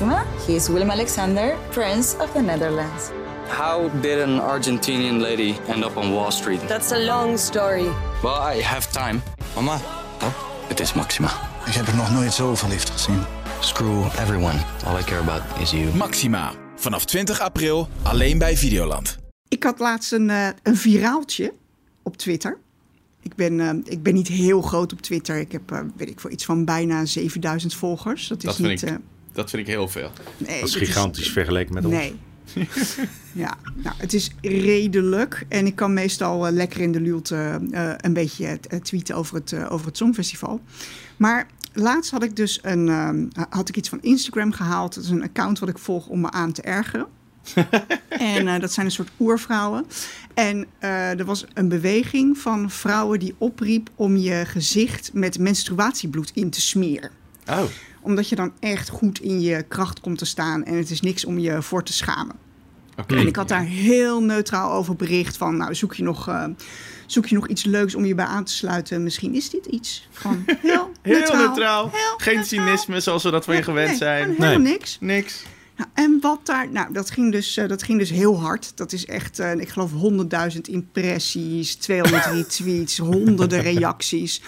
Maxima. He is Willem Alexander, Prince of the Netherlands. How did an Argentinian lady end up on Wall Street? That's a long story. Well, I have time. Mama, Oh, het is Maxima. ik heb er nog nooit zo verliefd gezien. Screw everyone. All I care about is you. Maxima. Vanaf 20 april alleen bij Videoland. Ik had laatst een, eh, een viraaltje op Twitter. Ik ben, eh, ik ben niet heel groot op Twitter. Ik heb, eh, weet ik veel, iets van bijna 7000 volgers. Dat is Dat vind, niet... ik, eh, dat vind ik heel veel. nee, Dat is gigantisch vergeleken met ons. Nee. ja, nou, het is redelijk. En ik kan meestal eh, lekker in de luwte eh, een beetje eh, tweeten over het, over het Songfestival. Maar laatst had ik dus een, had ik iets van Instagram gehaald. Dat is een account wat ik volg om me aan te ergeren. en eh, dat zijn een soort oervrouwen. En eh, er was een beweging van vrouwen die opriep om je gezicht met menstruatiebloed in te smeren Oh, omdat je dan echt goed in je kracht komt te staan en het is niks om je voor te schamen. En ik had daar heel neutraal over bericht van, nou zoek je nog, eh, zoek je nog iets leuks om je bij aan te sluiten? Misschien is dit iets. Gewoon heel, Heel neutraal. Heel Geen neutraal. cynisme zoals we dat van je Nee, gewend nee, zijn. Helemaal Nee. niks. Niks. Nou, en wat daar, nou, dat ging dus, eh, dat ging dus heel hard. Dat is echt, eh, ik geloof, 100.000 impressies, 200 retweets, honderden reacties.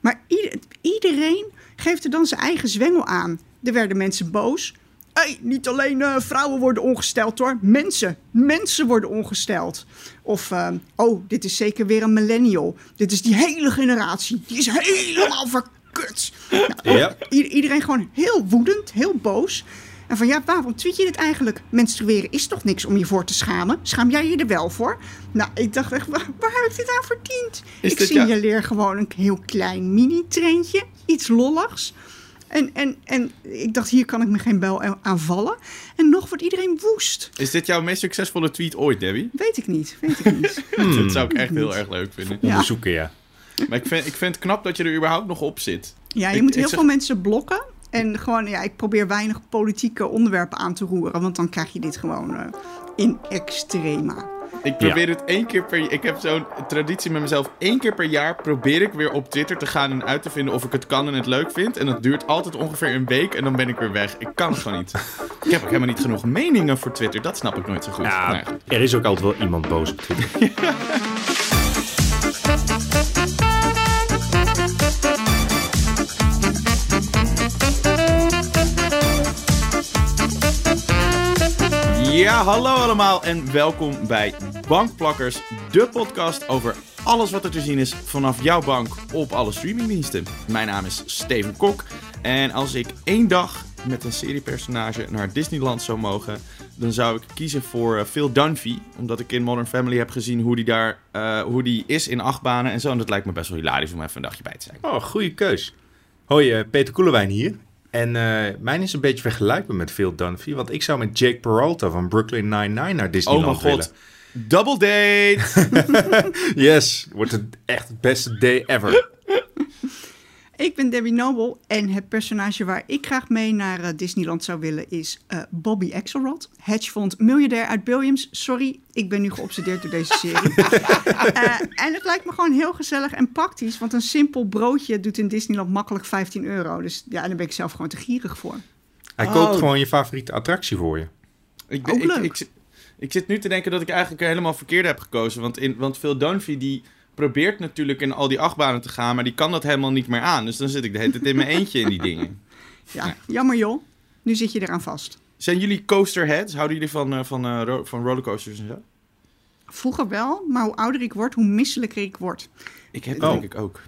Maar ieder- iedereen geeft er dan zijn eigen zwengel aan. Er werden mensen boos. Hey, niet alleen eh, vrouwen worden ongesteld hoor. Mensen, mensen worden ongesteld. Of, eh, oh, dit is zeker weer een millennial. Dit is die hele generatie. Die is helemaal verkut. Nou, Ja. Iedereen gewoon heel woedend, heel boos. En van ja, waarom tweet je dit eigenlijk? Menstrueren is toch niks om je voor te schamen? Schaam jij je er wel voor? Nou, ik dacht echt, waar, waar heb ik dit aan verdiend? Is ik signaleer gewoon een heel klein mini-treintje, iets lolligs. En, en, en ik dacht, hier kan ik me geen bel aan- aanvallen. En nog wordt iedereen woest. Is dit jouw meest succesvolle tweet ooit, Debbie? Weet ik niet, weet ik niet. Dat zou ik echt heel erg leuk vinden. Ja. Onderzoeken, ja. Maar ik vind, ik vind het knap dat je er überhaupt nog op zit. Ja, je Ik- moet heel zeg- veel mensen blokken. En gewoon, ja, ik probeer weinig politieke onderwerpen aan te roeren. Want dan krijg je dit gewoon eh, in extrema. Ik probeer het één keer per Ik heb zo'n traditie met mezelf. Eén keer per jaar probeer ik weer op Twitter te gaan en uit te vinden of ik het kan en het leuk vind. En dat duurt altijd ongeveer een week en dan ben ik weer weg. Ik kan het gewoon niet. Ik heb ook helemaal niet genoeg meningen voor Twitter. Dat snap ik nooit zo goed. Ja, er is ook altijd wel iemand boos op Twitter. Ja, hallo allemaal en welkom bij Bankplakkers, de podcast over alles wat er te zien is vanaf jouw bank op alle streamingdiensten. Mijn naam is Steven Kok en als ik één dag met een seriepersonage naar Disneyland zou mogen, dan zou ik kiezen voor eh, Phil Dunphy, omdat ik in Modern Family heb gezien hoe die daar eh, hoe die is in achtbanen en zo. En dat lijkt me best wel hilarisch om even een dagje bij te zijn. Oh, goede keus. Hoi, eh, Peter Koelewijn hier. En eh, mijn is een beetje vergelijkbaar met Phil Dunphy. Want ik zou met Jake Peralta van Brooklyn Nine-Nine naar Oh Disneyland mijn god. Double date! willen. Yes, wordt het echt het beste day ever. Ik ben Debbie Noble en het personage waar ik graag mee naar eh, Disneyland zou willen is eh, Bobby Axelrod, hedgefond miljardair uit Williams. Sorry, ik ben nu geobsedeerd door deze serie. Eh, en het lijkt me gewoon heel gezellig en praktisch, want een simpel broodje doet in Disneyland makkelijk 15 euro. Dus ja, daar ben ik zelf gewoon te gierig voor. Hij Oh. koopt gewoon je favoriete attractie voor je. Ik, Ook ik, leuk. Ik, zit- ik zit nu te denken dat ik eigenlijk helemaal verkeerd heb gekozen. Want, in, want Phil Dunphy die probeert natuurlijk in al die achtbanen te gaan, maar die kan dat helemaal niet meer aan. Dus dan zit ik de hele tijd in mijn eentje in die dingen. Ja, jammer joh. Nu zit je eraan vast. Zijn jullie coasterheads? Houden jullie van, eh, van, eh, ro- van rollercoasters en zo? Vroeger wel, maar hoe ouder ik word, hoe misselijker ik word. Ik heb Oh. denk ik ook.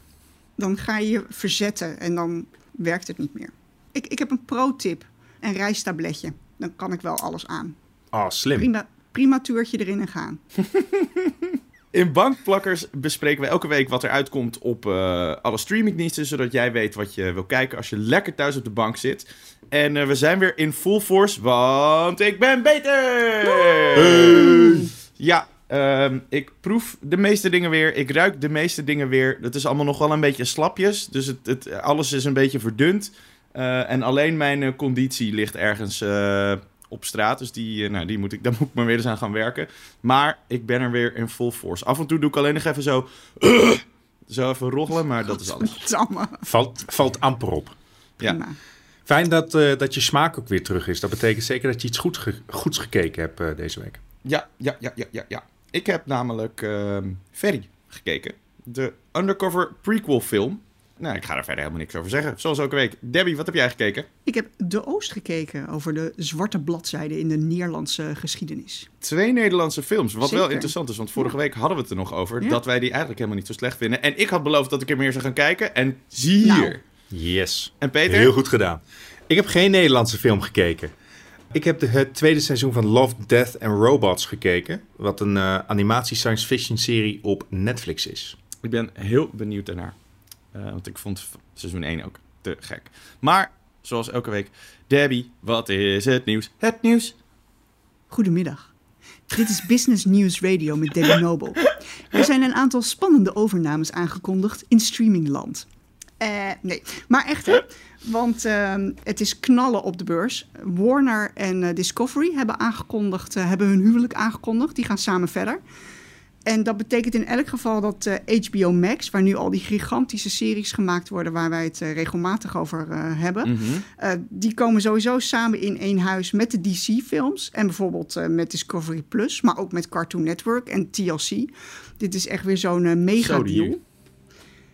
Dan ga je je verzetten en dan werkt het niet meer. Ik, ik heb een pro-tip. Een rijstabletje. Dan kan ik wel alles aan. Oh, slim. Prima, prima toertje erin en gaan. In Bankplakkers bespreken we elke week wat er uitkomt op eh, alle streamingdiensten, zodat jij weet wat je wil kijken als je lekker thuis op de bank zit. En eh, we zijn weer in full force, want ik ben beter! Ja, ehm, ik proef de meeste dingen weer, ik ruik de meeste dingen weer. Het is allemaal nog wel een beetje slapjes, dus het, het, alles is een beetje verdund. Eh, en alleen mijn conditie ligt ergens op straat, dus die, eh, nou, die moet ik, daar moet ik maar weer eens aan gaan werken. Maar ik ben er weer in full force. Af en toe doe ik alleen nog even zo... zo even roggelen, maar dat is alles. Valt, valt amper op. Ja. Fijn dat, eh, dat je smaak ook weer terug is. Dat betekent zeker dat je iets goed ge- goeds gekeken hebt eh, deze week. Ja, ja, ja, ja, ja, ja. Ik heb namelijk ehm Ferry gekeken. De undercover prequel film. Nou, ik ga er verder helemaal niks over zeggen. Zoals elke week. Debbie, wat heb jij gekeken? Ik heb De Oost gekeken over de zwarte bladzijde in de Nederlandse geschiedenis. Twee Nederlandse films. Wat wel interessant is, want vorige week hadden we het er nog over. Ja. Dat wij die eigenlijk helemaal niet zo slecht vinden. En ik had beloofd dat ik er meer zou gaan kijken. En zie hier. Nou. Yes. En Peter? Heel goed gedaan. Ik heb geen Nederlandse film gekeken. Ik heb de, het tweede seizoen van Love, Death and Robots gekeken. Wat een eh, animatie science fiction serie op Netflix is. Ik ben heel benieuwd daarnaar. Eh, want ik vond seizoen 1 ook te gek. Maar, zoals elke week, Debbie, wat is het nieuws? Het nieuws. Goedemiddag. Dit is Business News Radio met Debbie Noble. Er zijn een aantal spannende overnames aangekondigd in streamingland. Eh, nee, maar echt hè. Want ehm, het is knallen op de beurs. Warner en eh, Discovery hebben aangekondigd, hebben hun huwelijk aangekondigd. Die gaan samen verder. En dat betekent in elk geval dat eh, HBO Max, waar nu al die gigantische series gemaakt worden, waar wij het eh, regelmatig over eh, hebben, eh, die komen sowieso samen in één huis met de DC-films. En bijvoorbeeld eh, met Discovery Plus, maar ook met Cartoon Network en TLC. Dit is echt weer zo'n eh, mega Zo deal.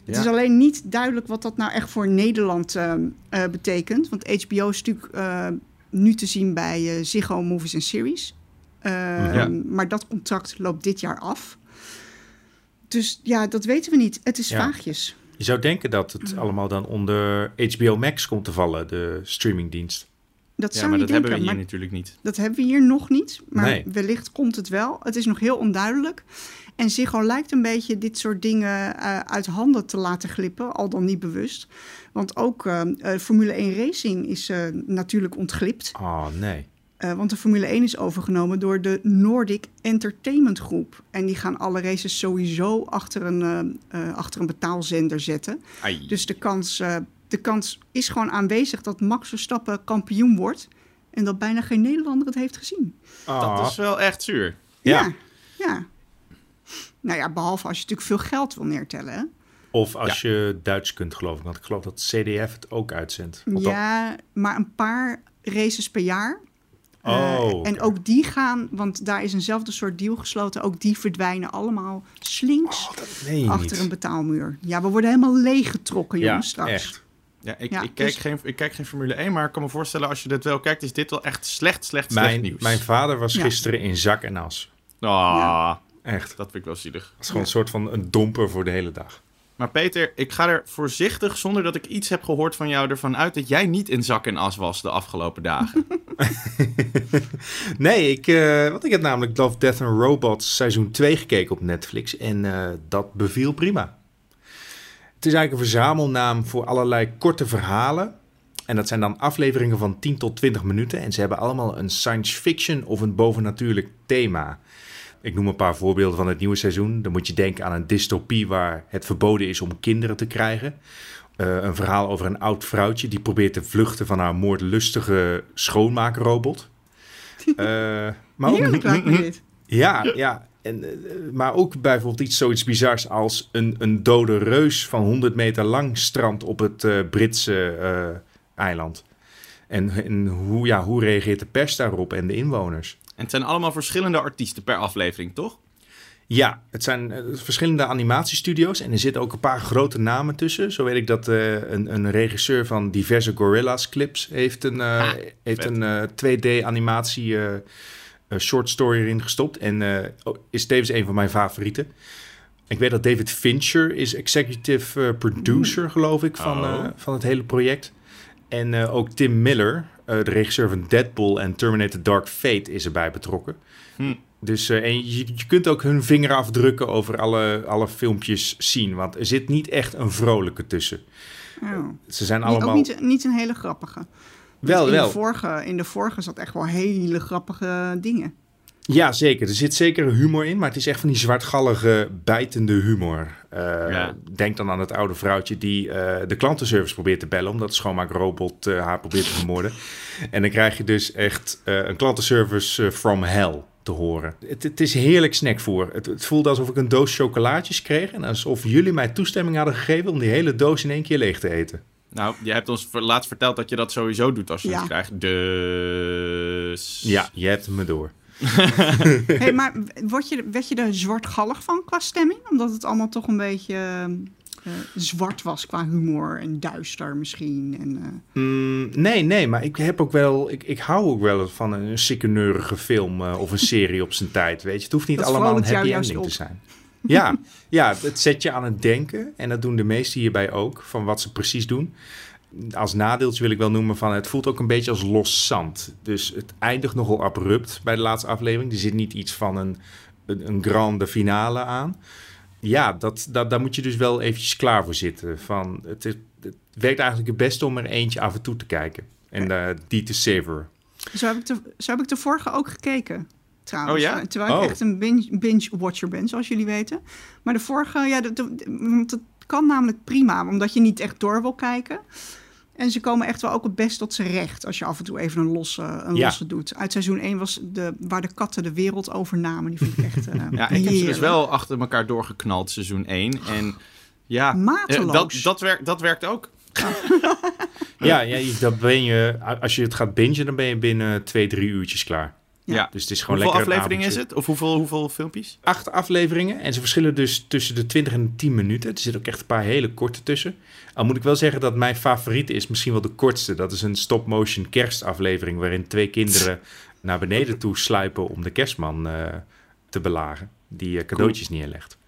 Het is alleen niet duidelijk wat dat nou echt voor Nederland eh, eh, betekent. Want HBO is natuurlijk eh, nu te zien bij eh, Ziggo Movies and Series. Eh, Ja. Maar dat contract loopt dit jaar af. Dus ja, dat weten we niet. Het is Ja. vaagjes. Je zou denken dat het allemaal dan onder HBO Max komt te vallen, de streamingdienst. Dat Ja, zou maar je dat denken. hebben we hier maar natuurlijk niet. Dat hebben we hier nog niet. Maar Nee. wellicht komt het wel. Het is nog heel onduidelijk. En Ziggo lijkt een beetje dit soort dingen eh, uit handen te laten glippen, al dan niet bewust. Want ook eh, eh, Formule 1 Racing is eh, natuurlijk ontglipt. Oh, nee. Eh, want de Formule 1 is overgenomen door de Nordic Entertainment Groep. En die gaan alle races sowieso achter een, eh, eh, achter een betaalzender zetten. Ai. Dus de kans, eh, de kans is gewoon aanwezig dat Max Verstappen kampioen wordt. En dat bijna geen Nederlander het heeft gezien. Dat is wel echt zuur. Ja. Ja. ja. Nou ja, behalve als je natuurlijk veel geld wil neertellen. Hè? Of als je Duits kunt, geloof ik. Want ik geloof dat CDF het ook uitzendt. Althans- Ja, maar een paar races per jaar. Eh, Oh, En ook die gaan, want daar is eenzelfde soort deal gesloten. Ook die verdwijnen allemaal slinks niet. achter een betaalmuur. Ja, we worden helemaal leeggetrokken, Ja, jongens, straks. echt. Ja, ik, Ja, ik, kijk dus- geen, ik kijk geen Formule 1, maar ik kan me voorstellen als je dit wel kijkt, is dit wel echt slecht, slecht, slecht Mijn, nieuws. mijn vader was Ja. gisteren in zak en as. Ah, Echt. dat vind ik wel zielig. Dat is gewoon een soort van een domper voor de hele dag. Maar Peter, ik ga er voorzichtig, zonder dat ik iets heb gehoord van jou, ervan uit dat jij niet in zak en as was de afgelopen dagen. Nee, ik, eh, want ik heb namelijk Love, Death and Robots seizoen 2 gekeken op Netflix. En eh, dat beviel prima. Het is eigenlijk een verzamelnaam voor allerlei korte verhalen. En dat zijn dan afleveringen van 10 tot 20 minuten. En ze hebben allemaal een science fiction of een bovennatuurlijk thema. Ik noem een paar voorbeelden van het nieuwe seizoen. Dan moet je denken aan een dystopie waar het verboden is om kinderen te krijgen. Eh, een verhaal over een oud vrouwtje die probeert te vluchten van haar moordlustige schoonmaakrobot. Eh, maar ook, Heerlijk me dit. ja, ja. En, eh, maar ook bijvoorbeeld iets zoiets bizars als een, een dode reus van 100 meter lang strand op het Britse eiland. En, en hoe, ja, hoe reageert de pers daarop en de inwoners? En het zijn allemaal verschillende artiesten per aflevering, toch? Ja, het zijn eh, verschillende animatiestudio's en er zitten ook een paar grote namen tussen. Zo weet ik dat eh, een, een regisseur van diverse Gorillaz clips heeft een, eh, Ah, heeft vet. een eh, 2D animatie short story erin gestopt. En oh, is tevens een van mijn favorieten. Ik weet dat David Fincher is executive producer, geloof ik, van, Oh. van het hele project. En ook Tim Miller, de regisseur van Deadpool en Terminator Dark Fate, is erbij betrokken. Hm. Dus eh, en je, je kunt ook hun vingerafdrukken over alle, alle filmpjes zien. Want er zit niet echt een vrolijke tussen. Oh. Ze zijn Niet- allemaal... Ook niet, niet een hele grappige. Wel, in wel. De vorige, in de vorige zat echt wel hele grappige dingen. Ja, zeker. Er zit zeker humor in, maar het is echt van die zwartgallige, bijtende humor. Eh, Ja. Denk dan aan het oude vrouwtje die eh, de klantenservice probeert te bellen... omdat de schoonmaakrobot eh, haar probeert te vermoorden. En dan krijg je dus echt eh, een klantenservice from hell te horen. Het, het is heerlijk snackvoer. Het, het voelde alsof ik een doos chocolaatjes kreeg... en alsof jullie mij toestemming hadden gegeven om die hele doos in één keer leeg te eten. Nou, je hebt ons laatst verteld dat je dat sowieso doet als je Ja. het krijgt. Dus... Ja, je hebt me door. Hey, maar word je, werd je er zwartgallig van qua stemming? Omdat het allemaal toch een beetje eh, zwart was qua humor en duister misschien. En, eh, Mm, nee, nee, maar ik heb ook wel. Ik, ik hou ook wel van een sikkeneurige film eh, of een serie op zijn tijd. Weet je, het hoeft niet Dat allemaal een happy ending te op. zijn. Ja, ja, het zet je aan het denken. En dat doen de meesten hierbij ook, van wat ze precies doen. Als nadeeltje wil ik wel noemen van het voelt ook een beetje als los zand. Dus het eindigt nogal abrupt bij de laatste aflevering. Er zit niet iets van een, een, een grande finale aan. Ja, dat, dat, daar moet je dus wel eventjes klaar voor zitten. Van, het, het, het werkt eigenlijk het beste om er eentje af en toe te kijken. En eh, die te savoren. zo, heb ik de, zo heb ik de vorige ook gekeken. Trouwens, Oh ja? Terwijl Oh. ik echt een binge- binge-watcher ben, zoals jullie weten. Maar de vorige, ja, dat kan namelijk prima, omdat je niet echt door wil kijken. En ze komen echt wel ook het best tot zijn recht als je af en toe even een losse, een Ja. losse doet. Uit seizoen 1 was de, waar de katten de wereld overnamen. Die vond ik echt eh Ja, ik heb ze dus wel achter elkaar doorgeknald, seizoen 1. En ja, eh, Mateloos. dat, dat, werkt, dat werkt ook. Ja, ja je- dat ben je, als je het gaat bingen, dan ben je binnen twee, drie uurtjes klaar. Ja. Dus het is gewoon Hoeveel lekker afleveringen is het? Of hoeveel, hoeveel filmpjes? Acht afleveringen en ze verschillen dus tussen de 20 en de 10 minuten. Er zitten ook echt een paar hele korte tussen. Al moet ik wel zeggen dat mijn favoriete is misschien wel de kortste. Dat is een stop-motion kerstaflevering waarin twee kinderen naar beneden toe sluipen om de kerstman eh, te belagen. Die eh, cadeautjes neerlegt.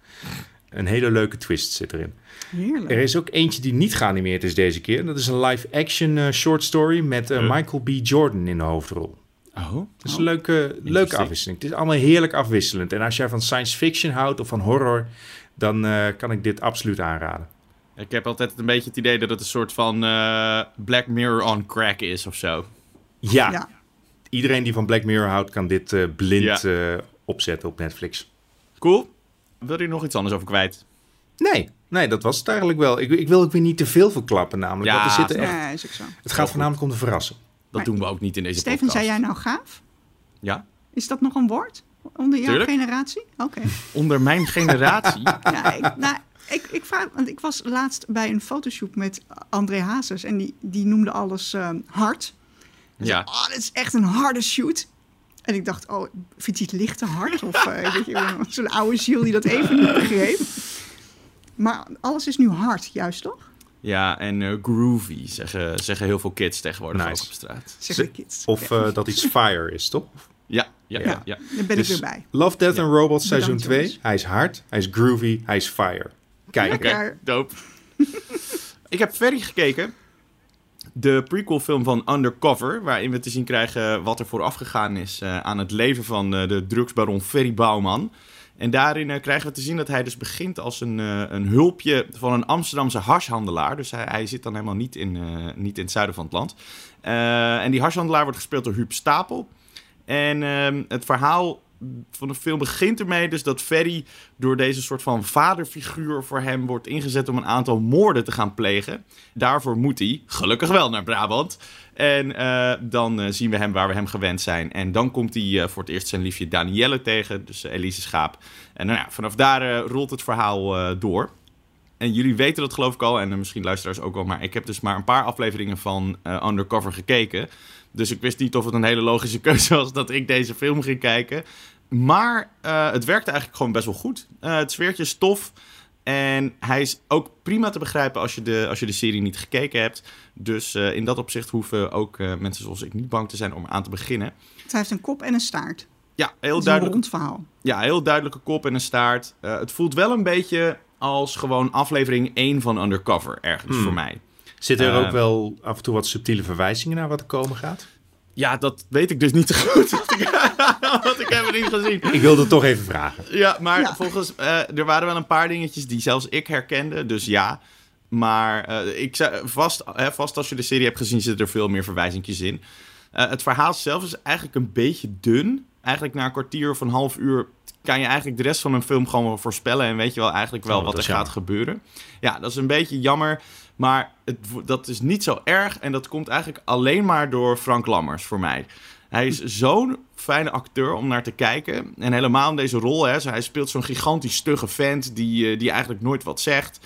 Een hele leuke twist zit erin. Heerlijk. Er is ook eentje die niet geanimeerd is deze keer. Dat is een live-action eh, short story met Michael B. Jordan in de hoofdrol. Oh. Dat is een leuke, leuke afwisseling. Het is allemaal heerlijk afwisselend. En als jij van science fiction houdt of van horror, dan eh, kan ik dit absoluut aanraden. Ik heb altijd een beetje het idee dat het een soort van eh, Black Mirror on crack is of zo. Ja, Ja. iedereen die van Black Mirror houdt, kan dit eh, blind Ja. eh, opzetten op Netflix. Cool. Wil je er nog iets anders over kwijt? Nee, nee, dat was het eigenlijk wel. Ik, ik wil ook weer niet te veel verklappen, namelijk. Ja, want er zitten echt, Ja, is ook zo. het gaat voornamelijk om te verrassen. Dat Maar- doen we ook niet in deze Steven, podcast. zei jij nou gaaf? Ja? Is dat nog een woord? Onder jouw Tuurlijk. generatie? Oké. Onder mijn generatie? Ja, ik, nou, ik, ik, vraag, want ik was laatst bij een fotoshoot met André Hazes en die, die noemde alles ehm, hard. Hij zei, ja. Oh, dit is echt een harde shoot. En ik dacht, oh, vindt hij het licht te hard? Of eh, weet je, zo'n oude ziel die dat even niet begreep. Maar alles is nu hard, juist toch? Ja, en eh, groovy zeggen, zeggen heel veel kids tegenwoordig Nice. ook op straat. Zeggen kids. Of eh, dat iets fire is, toch? Ja, ja, ja. Ja. Daar ben Dus ik weer bij. Love, Death and Robots seizoen Bedankt, 2. jongens. Hij is hard, hij is groovy, hij is fire. Kijk, Oké, dope. ik heb Ferry gekeken. De prequel-film van Undercover, waarin we te zien krijgen wat er vooraf gegaan is eh, aan het leven van eh, de drugsbaron Ferry Bouwman. En daarin eh, krijgen we te zien dat hij dus begint als een, eh, een hulpje van een Amsterdamse hashhandelaar. Dus hij, hij zit dan helemaal niet in, eh, niet in het zuiden van het land. En die hashhandelaar wordt gespeeld door Huub Stapel. En ehm, het verhaal van de film begint ermee dus dat Ferry door deze soort van vaderfiguur voor hem wordt ingezet om een aantal moorden te gaan plegen. Daarvoor moet hij, gelukkig wel, naar Brabant. En eh, dan eh, zien we hem waar we hem gewend zijn. En dan komt hij eh, voor het eerst zijn liefje Danielle tegen, dus Elise Schaap. En nou vanaf daar rolt het verhaal door. En jullie weten dat geloof ik al, en misschien luisteraars ook al, maar ik heb dus maar een paar afleveringen van Undercover gekeken. Dus ik wist niet of het een hele logische keuze was dat ik deze film ging kijken. Maar eh, het werkte eigenlijk gewoon best wel goed. Eh, het sfeertje is tof. En hij is ook prima te begrijpen als je de, als je de serie niet gekeken hebt. Dus eh, in dat opzicht hoeven ook eh, mensen zoals ik niet bang te zijn om aan te beginnen. Het heeft een kop en een staart. Ja, heel een duidelijk. rond verhaal. Ja, heel duidelijke kop en een staart. Eh, het voelt wel een beetje als gewoon aflevering 1 van Undercover ergens voor mij. Zitten er ook wel af en toe wat subtiele verwijzingen naar wat er komen gaat? Ja, dat weet ik dus niet zo goed. Want ik, heb het niet gezien. Ik wilde het toch even vragen. Ja, maar Ja. volgens... eh, er waren wel een paar dingetjes die zelfs ik herkende. Dus ja. Maar eh, ik zei, vast, hè, vast als je de serie hebt gezien... zitten er veel meer verwijzingjes in. Eh, het verhaal zelf is eigenlijk een beetje dun. Eigenlijk na een kwartier of een half uur... kan je eigenlijk de rest van een film gewoon wel voorspellen... en weet je wel eigenlijk wel Oh, wat er gaat gebeuren. Ja, dat is een beetje jammer. Maar het, dat is niet zo erg. En dat komt eigenlijk alleen maar door Frank Lammers voor mij. Hij is zo'n fijne acteur om naar te kijken. En helemaal in deze rol. Hè, hij speelt zo'n gigantisch stugge vent die, eh, die eigenlijk nooit wat zegt.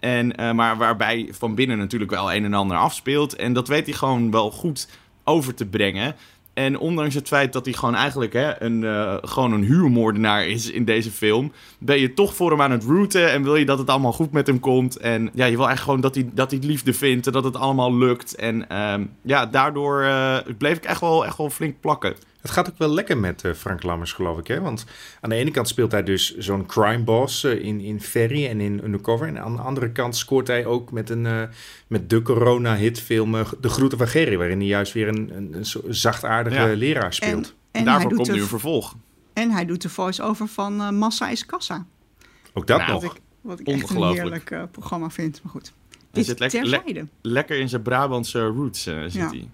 En, eh, maar waarbij van binnen natuurlijk wel een en ander afspeelt. En dat weet hij gewoon wel goed over te brengen. En ondanks het feit dat hij gewoon eigenlijk hè, een, uh, gewoon een huurmoordenaar is in deze film, ben je toch voor hem aan het rooten en wil je dat het allemaal goed met hem komt. En ja, je wil eigenlijk gewoon dat hij, dat hij liefde vindt en dat het allemaal lukt. En uh, ja, daardoor uh, bleef ik echt wel, echt wel flink plakken. Het gaat ook wel lekker met uh, Frank Lammers, geloof ik. Hè? Want aan de ene kant speelt hij dus zo'n crime boss uh, in, in Ferry en in Undercover. En aan de andere kant scoort hij ook met, een, uh, met de corona-hitfilm De Groeten van Gerry. Waarin hij juist weer een, een, een zachtaardige ja. leraar speelt. En, en daarvoor komt nu een vervolg. En hij doet de voice-over van Massa is Kassa. Ook dat nou, nog. Wat ik, wat ik echt een heerlijk programma vind. Maar goed, dit zit lekker, le lekker in zijn Brabantse roots zit ja. hij.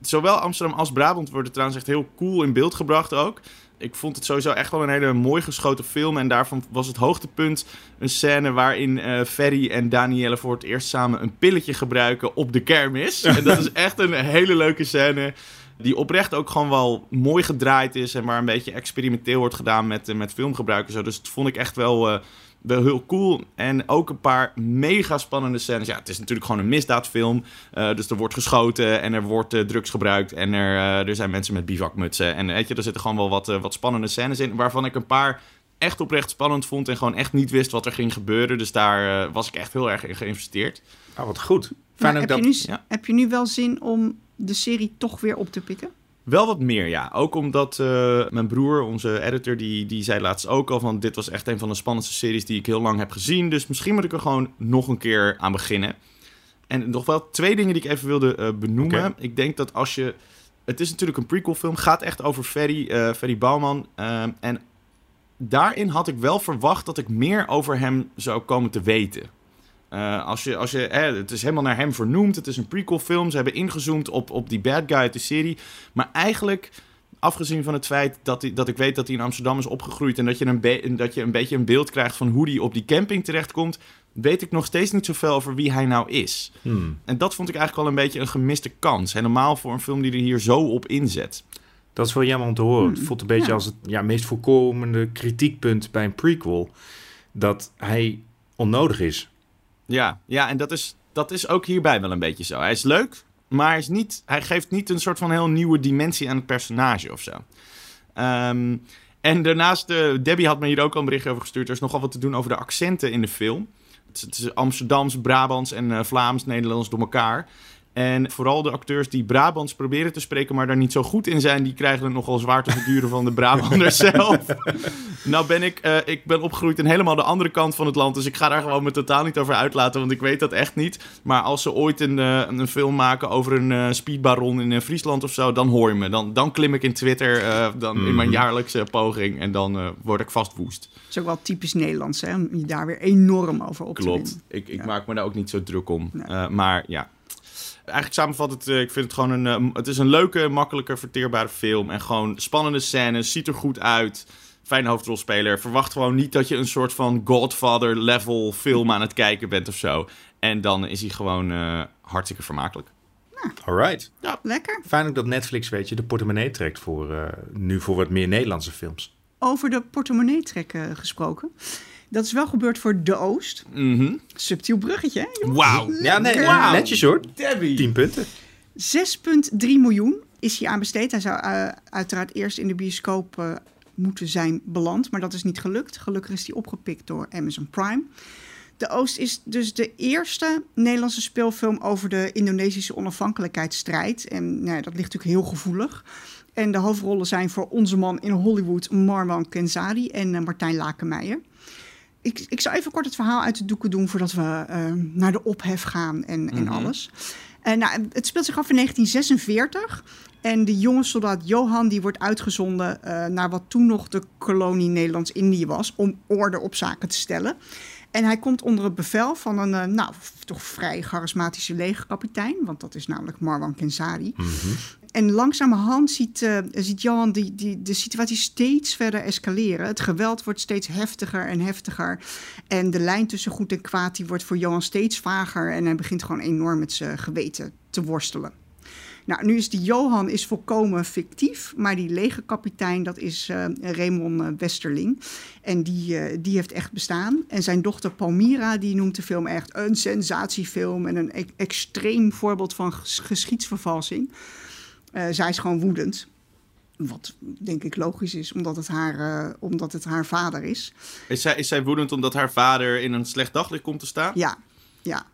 Zowel Amsterdam als Brabant worden trouwens echt heel cool in beeld gebracht ook. Ik vond het sowieso echt wel een hele mooi geschoten film. En daarvan was het hoogtepunt een scène waarin uh, Ferry en Danielle voor het eerst samen een pilletje gebruiken op de kermis. en dat is echt een hele leuke scène. Die oprecht ook gewoon wel mooi gedraaid is. En waar een beetje experimenteel wordt gedaan met, uh, met filmgebruik en zo. Dus dat vond ik echt wel, uh, wel heel cool. En ook een paar mega spannende scènes. Ja, het is natuurlijk gewoon een misdaadfilm. Uh, dus er wordt geschoten en er wordt uh, drugs gebruikt. En er, uh, er zijn mensen met bivakmutsen. En weet je, er zitten gewoon wel wat, wat spannende scènes in. Waarvan ik een paar echt oprecht spannend vond. En gewoon echt niet wist wat er ging gebeuren. Dus daar was ik echt heel erg in geïnvesteerd. Ah, wat goed. Fijn heb, dat... je nu, ja. heb je nu wel zin om de serie toch weer op te pikken? Wel wat meer, ja. Ook omdat uh, mijn broer, onze editor, die, die zei laatst ook al van... dit was echt een van de spannendste series die ik heel lang heb gezien. Dus misschien moet ik er gewoon nog een keer aan beginnen. En nog wel twee dingen die ik even wilde uh, benoemen. Okay. Ik denk dat als je... Het is natuurlijk een prequel film. gaat echt over Ferry, uh, Ferry Bouwman. en daarin had ik wel verwacht dat ik meer over hem zou komen te weten. Uh, als je, als je, hè, het is helemaal naar hem vernoemd. Het is een prequel film. Ze hebben ingezoomd op, op die bad guy uit de serie. Maar eigenlijk, afgezien van het feit dat, hij, dat ik weet dat hij in Amsterdam is opgegroeid... en dat je, een be- dat je een beetje een beeld krijgt van hoe hij op die camping terechtkomt... weet ik nog steeds niet zoveel over wie hij nou is. Hmm. En dat vond ik eigenlijk wel een beetje een gemiste kans. Helemaal voor een film die er hier zo op inzet. Dat is wel jammer om te horen. Hmm. Het voelt een beetje ja. als het ja, meest voorkomende kritiekpunt bij een prequel... dat hij onnodig is. Ja, ja en dat is, dat is ook hierbij wel een beetje zo. Hij is leuk, maar hij, is niet, hij geeft niet een soort van heel nieuwe dimensie aan het personage of zo. Um, en daarnaast, uh, Debbie had me hier ook al een berichtje over gestuurd. Er is nogal wat te doen over de accenten in de film. Het is, Amsterdams, Brabants en uh, Vlaams, Nederlands door elkaar. En vooral de acteurs die Brabants proberen te spreken, maar daar niet zo goed in zijn, die krijgen het nogal zwaar te verduren van de Brabanders zelf. nou ben ik, uh, ik ben opgegroeid in helemaal de andere kant van het land, dus ik ga daar gewoon me totaal niet over uitlaten, want ik weet dat echt niet. Maar als ze ooit een, uh, een film maken over een uh, speedbaron in Friesland of zo, dan hoor je me. Dan, dan klim ik in Twitter dan mm. in mijn jaarlijkse poging en dan word ik vast woest. Dat is ook wel typisch Nederlands, hè? Om je daar weer enorm over op Klopt. te winnen. Ik, ik ja. maak me daar ook niet zo druk om. Nee. maar ja, Eigenlijk samenvat het, uh, ik vind het gewoon een, uh, het is een leuke, makkelijke, verteerbare film. En gewoon spannende scènes, ziet er goed uit. Fijne hoofdrolspeler. Verwacht gewoon niet dat je een soort van Godfather-level film aan het kijken bent of zo. En dan is hij gewoon uh, hartstikke vermakelijk. Nou, Alright. Ja. Lekker. Fijn ook dat Netflix, weet je, de portemonnee trekt voor nu voor wat meer Nederlandse films. Over de portemonnee trekken gesproken. Dat is wel gebeurd voor De Oost. Mm -hmm. Subtiel bruggetje, hè? Wauw. Ja, nee, wow. netjes hoor. Debbie. 10 punten. 6,3 miljoen is hier aan besteed. Hij zou uh, uiteraard eerst in de bioscoop uh, moeten zijn beland, maar dat is niet gelukt. Gelukkig is die opgepikt door Amazon Prime. De Oost is dus de eerste Nederlandse speelfilm over de Indonesische onafhankelijkheidsstrijd. En nou, dat ligt natuurlijk heel gevoelig. En de hoofdrollen zijn voor onze man in Hollywood, Marwan Kenzari en uh, Martijn Lakenmeijer ik, ik zal even kort het verhaal uit de doeken doen voordat we uh, naar de ophef gaan en, en mm -hmm. alles. Uh, nou, het speelt zich af in 1946. En de jonge soldaat Johan die wordt uitgezonden uh, naar wat toen nog de kolonie Nederlands-Indië was, om orde op zaken te stellen. En hij komt onder het bevel van een, uh, nou, toch vrij charismatische legerkapitein, want dat is namelijk Marwan Kenzari. Mm -hmm. En langzamerhand ziet, uh, ziet Johan die, die, de situatie steeds verder escaleren. Het geweld wordt steeds heftiger en heftiger. En de lijn tussen goed en kwaad die wordt voor Johan steeds vager. En hij begint gewoon enorm met zijn geweten te worstelen. Nou, nu is die Johan is volkomen fictief, maar die legerkapitein, dat is uh, Raymond uh, Westerling. En die, uh, die heeft echt bestaan. En zijn dochter Palmira, die noemt de film echt een sensatiefilm en een e extreem voorbeeld van ges geschiedsvervalsing. zij is gewoon woedend. Wat denk ik logisch is, omdat het haar, uh, omdat het haar vader is. Is zij, is zij woedend omdat haar vader in een slecht daglicht komt te staan? Ja, ja.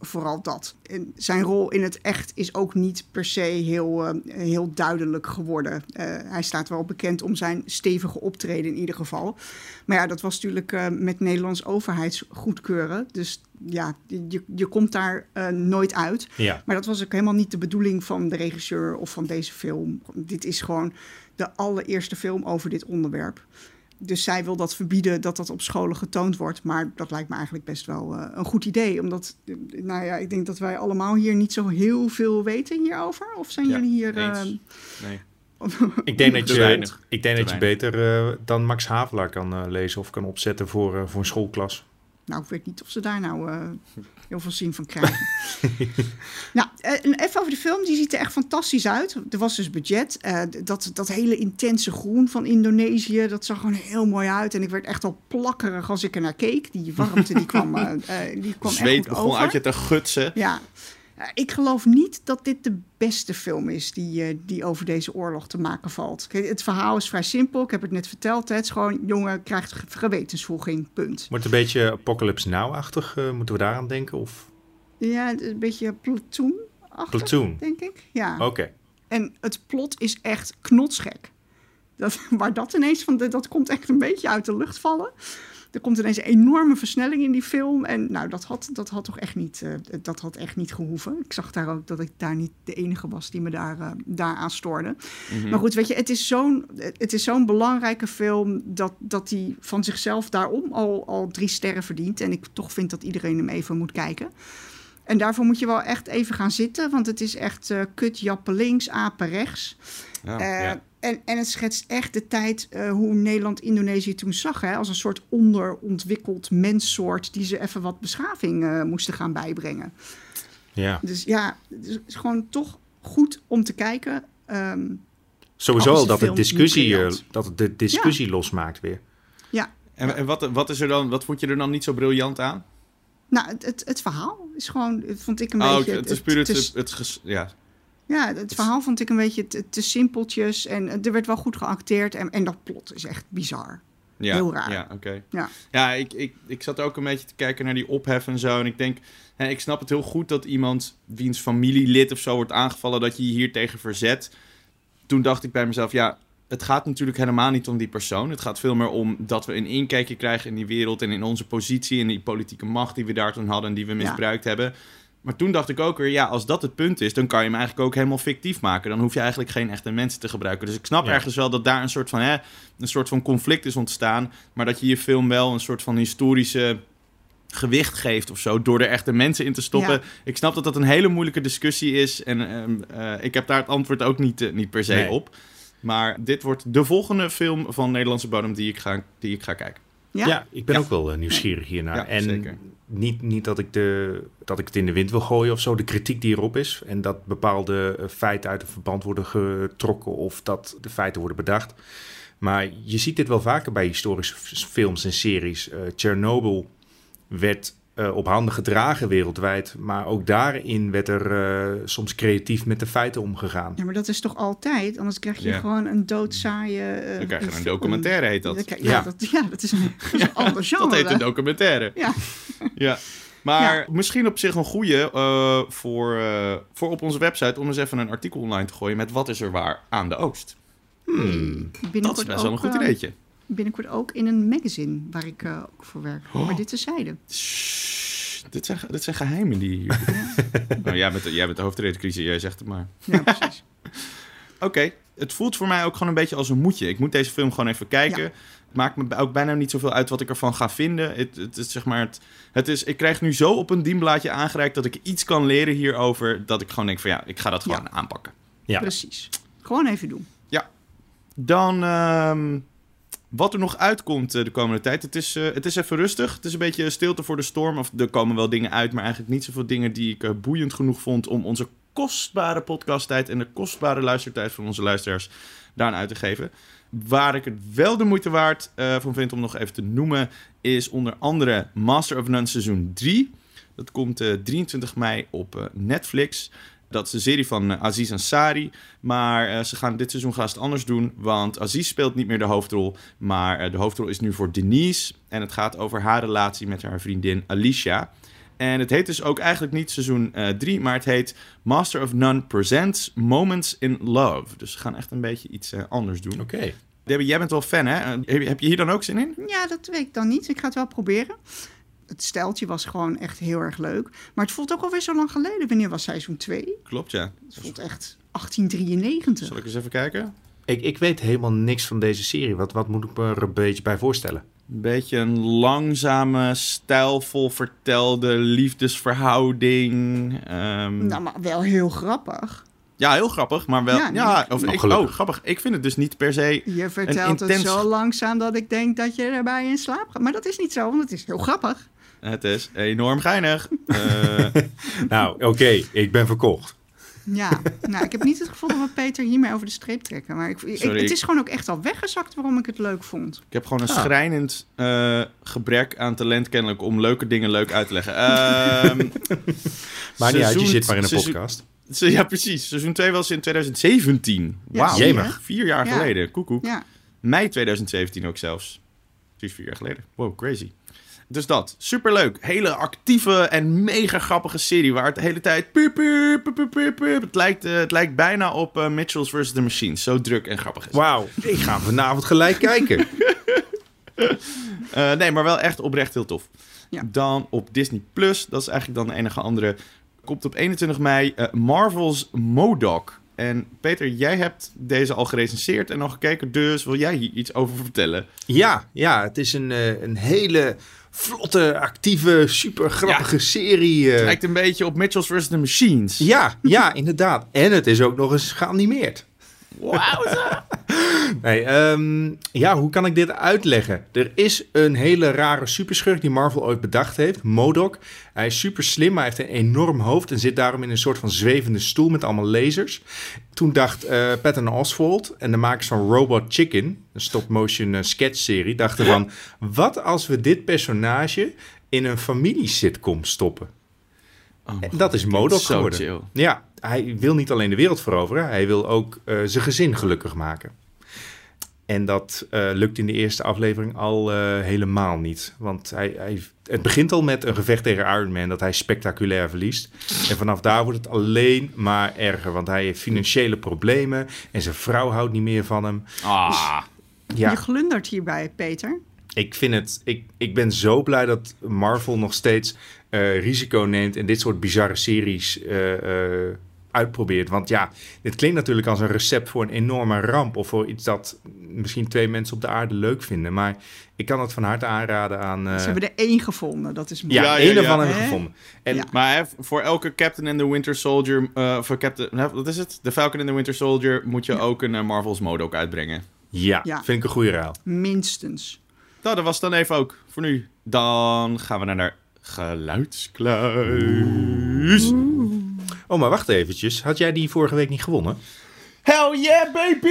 Vooral dat. En zijn rol in het echt is ook niet per se heel, uh, heel duidelijk geworden. Uh, hij staat wel bekend om zijn stevige optreden in ieder geval. Maar ja, dat was natuurlijk uh, met Nederlands overheidsgoedkeuren. Dus ja, je, je komt daar nooit uit. Ja. Maar dat was ook helemaal niet de bedoeling van de regisseur of van deze film. Dit is gewoon de allereerste film over dit onderwerp. Dus zij wil dat verbieden dat dat op scholen getoond wordt. Maar dat lijkt me eigenlijk best wel uh, een goed idee. Omdat, nou ja, ik denk dat wij allemaal hier niet zo heel veel weten hierover. Of zijn ja, jullie hier... Uh, nee. ik denk dat je, ik denk dat je beter uh, dan Max Havelaar kan lezen of kan opzetten voor, voor een schoolklas. Nou, ik weet niet of ze daar nou uh, heel veel zin van krijgen. nou, uh, even over de film. Die ziet er echt fantastisch uit. Er was dus budget. Uh, dat, dat hele intense groen van Indonesië, dat zag gewoon heel mooi uit. En ik werd echt al plakkerig als ik er naar keek. Die warmte, die kwam, die kwam Zweet echt goed begon over. uit je te gutsen. Ja. Ik geloof niet dat dit de beste film is die, die over deze oorlog te maken valt. Het verhaal is vrij simpel. Ik heb het net verteld. Het is gewoon, jongen krijgt gewetensvoeging, punt. Wordt een beetje Apocalypse Now-achtig? Uh, moeten we daaraan denken? Of? Ja, een beetje platoon Platoon? denk ik. Ja. Oké. Okay. En het plot is echt knotsgek. Dat, waar dat ineens van, dat komt echt een beetje uit de lucht vallen. Er komt ineens een enorme versnelling in die film. En nou, dat had, dat had toch echt niet, uh, dat had echt niet gehoeven. Ik zag daar ook dat ik daar niet de enige was die me daar, uh, daaraan stoorde. Mhm. Maar goed, weet je, het is zo'n, het is zo'n belangrijke film dat, dat die van zichzelf daarom al, al drie sterren verdient. En ik toch vind dat iedereen hem even moet kijken. En daarvoor moet je wel echt even gaan zitten, want het is echt uh, kut jappen links, apen rechts. Ja, ja. En, en het schetst echt de tijd uh, hoe Nederland Indonesië toen zag. Hè, als een soort onderontwikkeld menssoort die ze even wat beschaving uh, moesten gaan bijbrengen. Ja. Dus ja, het is gewoon toch goed om te kijken. Um, Sowieso al dat het discussie, dat het de discussie ja. losmaakt weer. Ja. En, en wat, wat, is er dan, wat vond je er dan niet zo briljant aan? Nou, het, het, het verhaal is gewoon, vond ik een oh, beetje... Het, het is puur het, het, het, het ja. Ja, het verhaal vond ik een beetje te, te simpeltjes en er werd wel goed geacteerd en, en dat plot is echt bizar. Ja, Heel raar. Ja, oké. Okay. Ja, ja ik, ik, ik zat ook een beetje te kijken naar die ophef en zo. En ik denk, hè, ik snap het heel goed dat iemand wiens familielid of zo wordt aangevallen, dat je je hier tegen verzet. Toen dacht ik bij mezelf, ja, het gaat natuurlijk helemaal niet om die persoon. Het gaat veel meer om dat we een inkijkje krijgen in die wereld en in onze positie en die politieke macht die we daar toen hadden en die we misbruikt ja. hebben. Maar toen dacht ik ook weer, ja, als dat het punt is, dan kan je hem eigenlijk ook helemaal fictief maken. Dan hoef je eigenlijk geen echte mensen te gebruiken. Dus ik snap Ja. ergens wel dat daar een soort van, hè, een soort van conflict is ontstaan. Maar dat je je film wel een soort van historische gewicht geeft of zo, door er echte mensen in te stoppen. Ja. Ik snap dat dat een hele moeilijke discussie is. En ehm, eh, ik heb daar het antwoord ook niet, eh, niet per se Nee. op. Maar dit wordt de volgende film van Nederlandse bodem die ik ga, die ik ga kijken. ja? Ja, ik ben Ja. ook wel eh, nieuwsgierig hiernaar. Ja, en zeker. Niet, niet dat, ik de, dat ik het in de wind wil gooien of zo, de kritiek die erop is. En dat bepaalde eh, feiten uit het verband worden getrokken of dat de feiten worden bedacht. Maar je ziet dit wel vaker bij historische films en series. Eh Chernobyl werd eh, op handen gedragen wereldwijd. Maar ook daarin werd er eh, soms creatief met de feiten omgegaan. Ja, maar dat is toch altijd? Anders krijg je Ja. gewoon een doodzaaie... eh, Dan krijg je een documentaire, heet dat. Ja, Ja. dat, ja, dat is een, dat is een ander genre. Dat heet een documentaire. Ja. Ja. Maar misschien op zich een goede eh, voor, eh, voor op onze website om eens even een artikel online te gooien met wat is er waar aan de Oost. Dat is best wel een goed ideetje. Binnenkort ook in een magazine waar ik eh, ook voor werk. Oh. Maar dit is zijde. Shh, dit, zijn, dit zijn geheimen die hier. nou, jij, bent, de- jij bent de hoofdredactrice, jij zegt het maar. Ja, precies. Oké, het voelt voor mij ook gewoon een beetje als een moedje. Ik moet deze film gewoon even kijken. Ja. Het maakt me ook bijna niet zoveel uit wat ik ervan ga vinden. Het, het, is zeg maar het, het is, ik krijg nu zo op een dienblaadje aangereikt dat ik iets kan leren hierover. Dat ik gewoon denk van ja, ik ga dat gewoon aanpakken. Ja. Precies. Gewoon even doen. Dan ehm, wat er nog uitkomt eh, de komende tijd. Het is, eh, het is even rustig. Het is een beetje stilte voor de storm. Of er komen wel dingen uit, maar eigenlijk niet zoveel dingen die ik eh, boeiend genoeg vond om onze kostbare podcasttijd en de kostbare luistertijd van onze luisteraars daaraan uit te geven. Waar ik het wel de moeite waard van vind om nog even te noemen, is onder andere Master of None seizoen 3. Dat komt eh, 23 mei op Netflix. Dat is de serie van eh, Aziz Ansari. Maar eh, ze gaan dit seizoen gaan ze het anders doen. Want Aziz speelt niet meer de hoofdrol. Maar eh, de hoofdrol is nu voor Denise. En het gaat over haar relatie met haar vriendin Alicia. En het heet dus ook eigenlijk niet seizoen 3, maar het heet Master of None Presents Moments in Love. Dus ze gaan echt een beetje iets anders doen. Oké. Debbie, jij bent wel fan, hè? Heb je- heb je hier dan ook zin in? Ja, dat weet ik dan niet. Ik ga het wel proberen. Het steltje was gewoon echt heel erg leuk. Maar het voelt ook alweer zo lang geleden. Wanneer was seizoen 2? Klopt, ja. Het voelt echt 1893. Zal ik eens even kijken? Ik, ik weet helemaal niks van deze serie. Wat, wat moet ik me er een beetje bij voorstellen? Een beetje een langzame, stijlvol vertelde liefdesverhouding. Ehm, Nou, maar wel heel grappig. Ja, heel grappig, maar wel... Ja, of ik, oh, grappig. Ik vind het dus niet per se... Je vertelt het zo langzaam dat ik denk dat je erbij in slaap gaat. Maar dat is niet zo, want het is heel grappig. Het is enorm geinig. Eh, Nou, oké, ik ben verkocht. Ja, nou, ik heb niet het gevoel dat we Peter hiermee over de streep trekken. Maar ik, het is gewoon ook echt al weggezakt waarom ik het leuk vond. ik heb gewoon een Ah. schrijnend eh, gebrek aan talent kennelijk om leuke dingen leuk uit te leggen. Ehm, Maar niet uit, je zit maar in een seizoen- podcast. Se- Ja, precies. Seizoen 2 was in 2017. Ja, Wauw. Jemig. Vier jaar Ja. geleden. Koekoek. Ja, Mei 2017 ook zelfs. Precies vier jaar geleden. Wow, crazy. Dus dat. Superleuk. Hele actieve en mega grappige serie. Waar het de hele tijd... Piep, piep, piep, piep, piep, piep. Het, lijkt, eh, het lijkt bijna op eh, Mitchells vs. The Machines. Zo druk en grappig is. Wauw, ik ga vanavond gelijk kijken. Eh, nee, maar wel echt oprecht heel tof. Ja. Dan op Disney Plus, dat is eigenlijk dan de enige andere, komt op 21 mei Marvel's Modoc. En Peter, jij hebt deze al gerecenseerd en al gekeken, dus wil jij hier iets over vertellen? Ja, ja, het is een, een hele vlotte, actieve, super grappige serie. eh. Het lijkt een beetje op Mitchells vs. The Machines. Ja, ja, inderdaad. En het is ook nog eens geanimeerd. Wauw. Nee, ehm, ja, hoe kan ik dit uitleggen? Er is een hele rare superschurk die Marvel ooit bedacht heeft, Modok. Hij is super slim, hij heeft een enorm hoofd en zit daarom in een soort van zwevende stoel met allemaal lasers. Toen dacht eh Patton Oswalt en de makers van Robot Chicken, een stop-motion eh, sketch-serie, dachten van... wat als we dit personage in een familiesitcom stoppen? En dat is Modok geworden. chill. Ja, hij wil niet alleen de wereld veroveren, hij wil ook eh, zijn gezin gelukkig maken. En dat eh, lukt in de eerste aflevering al eh, helemaal niet. Want hij, hij, het begint al met een gevecht tegen Iron Man dat hij spectaculair verliest. En vanaf daar wordt het alleen maar erger. Want hij heeft financiële problemen en zijn vrouw houdt niet meer van hem. Ah, Ja, je glundert hierbij, Peter. ik vind het. Ik, ik ben zo blij dat Marvel nog steeds eh, risico neemt en dit soort bizarre series eh, eh, uitprobeert. Want ja, dit klinkt natuurlijk als een recept voor een enorme ramp of voor iets dat misschien twee mensen op de aarde leuk vinden. Maar ik kan het van harte aanraden aan. eh, Ze hebben er één gevonden, dat is mooi. ja, Ja, ja, één ja. ervan hebben we Hè? gevonden. En Ja. maar hè, voor elke Captain and the Winter Soldier, eh, voor Captain, hè, wat is het? De Falcon and the Winter Soldier moet je ook een eh, Marvel's Modoc uitbrengen. ja, Ja. vind ik een goede ruil. Minstens. Nou, dat was het dan even ook voor nu. Dan gaan we naar de geluidskluis. Oh, maar wacht eventjes. Had jij die vorige week niet gewonnen? Hell yeah, baby!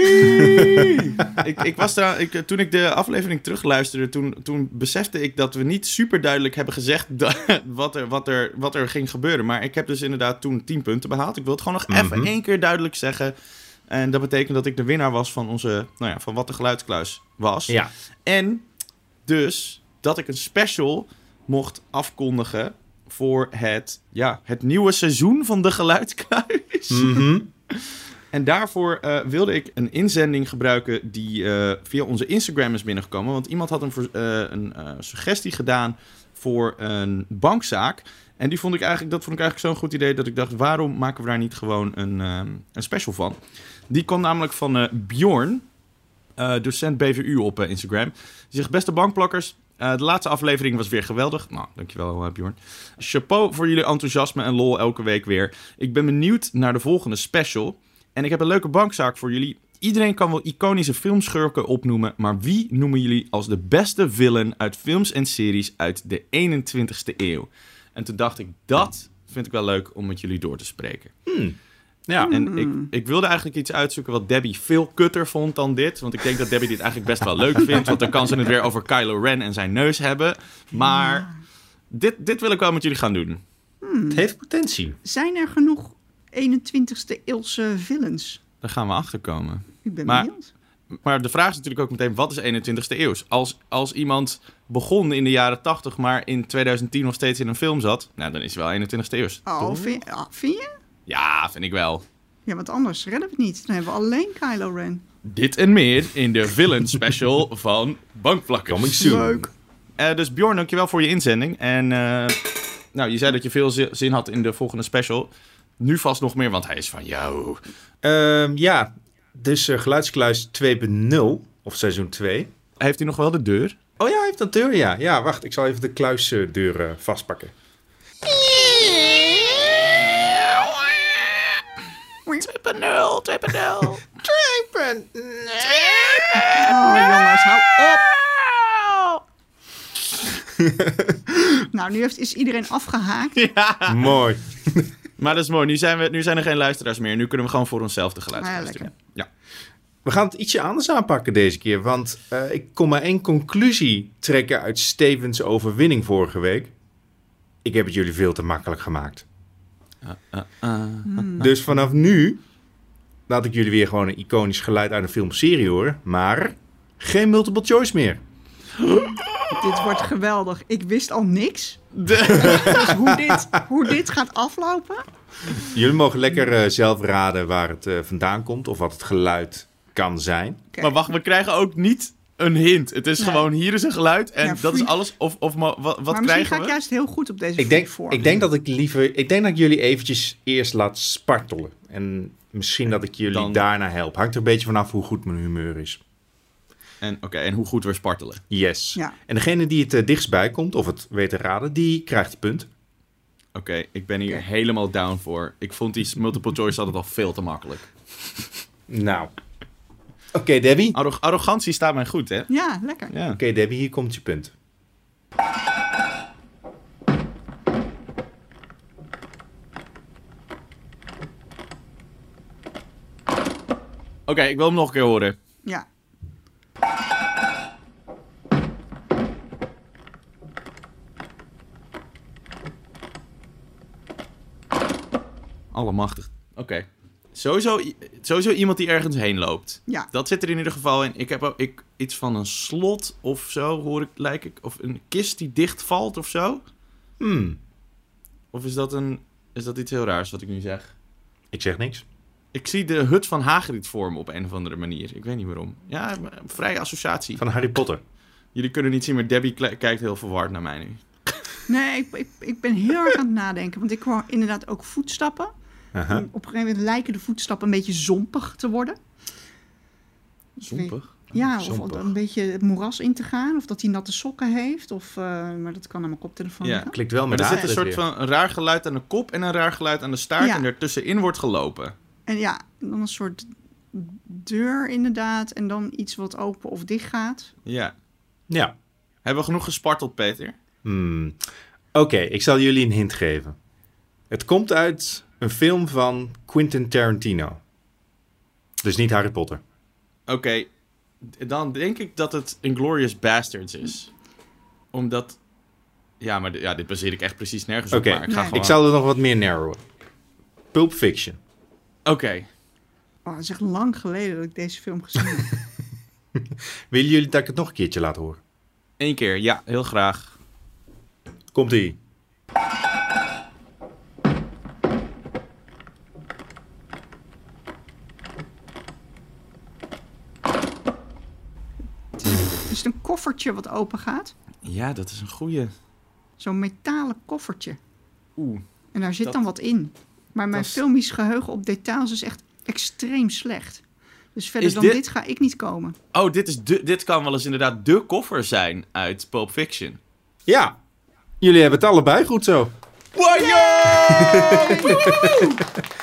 ik, ik was daar, ik, toen ik de aflevering terugluisterde, toen, toen besefte ik dat we niet super duidelijk hebben gezegd wat, er, wat, er, wat er ging gebeuren. Maar ik heb dus inderdaad toen 10 punten behaald. Ik wil het gewoon nog even Mhm. één keer duidelijk zeggen. En dat betekent dat ik de winnaar was van onze, nou ja, van wat de geluidskluis was. Ja. En dus dat ik een special mocht afkondigen voor het, ja, het nieuwe seizoen van de geluidskluis. Mhm. En daarvoor eh, wilde ik een inzending gebruiken die eh, via onze Instagram is binnengekomen. Want iemand had een, eh, een suggestie gedaan voor een bankzaak. En die vond ik eigenlijk, dat vond ik eigenlijk zo'n goed idee dat ik dacht, waarom maken we daar niet gewoon een, eh, een special van? Die kwam namelijk van Bjorn, docent BVU op Instagram. Die zegt, beste bankplakkers, eh, de laatste aflevering was weer geweldig. Nou, dankjewel uh, Bjorn. Chapeau voor jullie enthousiasme en lol elke week weer. Ik ben benieuwd naar de volgende special. En ik heb een leuke bankzaak voor jullie. Iedereen kan wel iconische filmschurken opnoemen, maar wie noemen jullie als de beste villain uit films en series uit de 21ste eeuw? En toen dacht ik, dat vind ik wel leuk om met jullie door te spreken. Hmm. Ja, En ik, ik wilde eigenlijk iets uitzoeken wat Debbie veel kutter vond dan dit. Want ik denk dat Debbie dit eigenlijk best wel leuk vindt. Want dan kan ze het weer over Kylo Ren en zijn neus hebben. Maar dit, dit wil ik wel met jullie gaan doen. het heeft potentie. Zijn er genoeg 21ste eeuwse villains? Daar gaan we achter komen. Ik ben Maar- benieuwd. Maar de vraag is natuurlijk ook meteen, wat is 21ste eeuws? Als, als iemand begon in de jaren 80, maar in 2010 nog steeds in een film zat... Nou, dan is hij wel 21ste eeuws. Oh, vind, ah, vind je? Ja, vind ik wel. Ja, want anders redden we het niet. Dan hebben we alleen Kylo Ren. Dit en meer in de villain special van Bankplakkers. Coming soon. Leuk. Eh, dus Bjorn, dankjewel voor je inzending. En eh, nou, je zei dat je veel zi- zin had in de volgende special. Nu vast nog meer, want hij is van jou. Ehm, ja, dus eh, Geluidskluis 2.0, of seizoen 2. Heeft hij nog wel de deur? Oh ja, hij heeft een deur, ja. Ja, wacht, ik zal even de kluisdeur vastpakken. 2.0, 2.0. Oh, jongens, hou op. nou, nu heeft, is iedereen afgehaakt. Mooi. Maar dat is mooi. Nu zijn, we, nu zijn er geen luisteraars meer. Nu kunnen we gewoon voor onszelf de geluidskluis Ah, ja. Ja. We gaan het ietsje anders aanpakken deze keer, want eh, ik kon maar één conclusie trekken uit Stevens overwinning vorige week. Ik heb het jullie veel te makkelijk gemaakt. Dus vanaf nu laat ik jullie weer gewoon een iconisch geluid uit een film of serie horen, maar geen multiple choice meer. Dit wordt geweldig. Ik wist al niks. Dus hoe dit, hoe dit gaat aflopen. Jullie mogen lekker eh, zelf raden waar het eh, vandaan komt of wat het geluid kan zijn. Maar wacht, we krijgen ook niet een hint. Het is Nee. gewoon, hier is een geluid en Ja, dat is alles. Of, of wat, wat maar misschien krijgen ga ik we? juist heel goed op deze Ik denk, voor. ik denk dat ik liever, ik denk dat ik jullie eventjes eerst laat spartelen en misschien dat ik jullie Dan- daarna help. Hangt er een beetje vanaf hoe goed mijn humeur is. En, oké, en hoe goed we spartelen. Yes. Ja. En degene die het eh, dichtst bij komt of het weet te raden, die krijgt het punt. Oké, ik ben hier helemaal down voor. Ik vond die multiple choice altijd al veel te makkelijk. Nou. Oké, Debbie. Oké, Arro- arrogantie staat mij goed, hè? Ja, lekker. Ja. Debbie, hier komt je punt. Oké, ik wil hem nog een keer horen. Ja. Allemachtig. Oké. Sowieso, iemand die ergens heen loopt. Ja. Dat zit er in ieder geval in. Ik heb ook ik, iets van een slot of zo, hoor ik, lijk ik. Of een kist die dichtvalt of zo. Hmm, Of is dat, een, is dat iets heel raars wat ik nu zeg? ik zeg niks. Ik zie de hut van Hagrid vormen op een of andere manier. Ik weet niet waarom. Ja, vrije associatie. Van Harry Potter. Jullie kunnen niet zien, maar Debbie kijkt heel verward naar mij nu. Nee, ik, ik, ik ben heel erg aan het nadenken. Want ik hoor inderdaad ook voetstappen. Aha. Op een gegeven moment lijken de voetstappen een beetje zompig te worden. Zompig. Ja, of Zompig. een beetje het moeras in te gaan. Of dat hij natte sokken heeft. Of, eh, maar dat kan aan mijn koptelefoon Ja. liggen. Klikt wel Maar met er zit een soort weer. van een raar geluid aan de kop en een raar geluid aan de staart. Ja. En ertussenin wordt gelopen. En ja, dan een soort deur inderdaad. En dan iets wat open of dicht gaat. Ja. Ja. Hebben we genoeg gesparteld, Peter? Hmm. Oké, ik zal jullie een hint geven. Het komt uit een film van Quentin Tarantino. Dus niet Harry Potter. Oké, dan denk ik dat het Inglorious Bastards is. Omdat... Ja, maar ja, dit baseer ik echt precies nergens op. Maar ik ga Nee. gewoon... ik zal er nog wat meer narrowen. Pulp Fiction. Oké. Oh, het is echt lang geleden dat ik deze film gezien heb. Willen jullie dat ik het nog een keertje laat horen? Eén keer. Ja, heel graag. Komt-ie. Is het een koffertje wat open gaat? Ja, dat is een goeie. Zo'n metalen koffertje. Oeh. En daar zit Dat- dan wat in. Maar mijn filmisch geheugen op details is echt extreem slecht. Dus verder Is dan dit- dit... ga ik niet komen. Oh, dit, is de, dit kan wel eens inderdaad de koffer zijn uit Pulp Fiction. Ja, jullie hebben het allebei goed zo.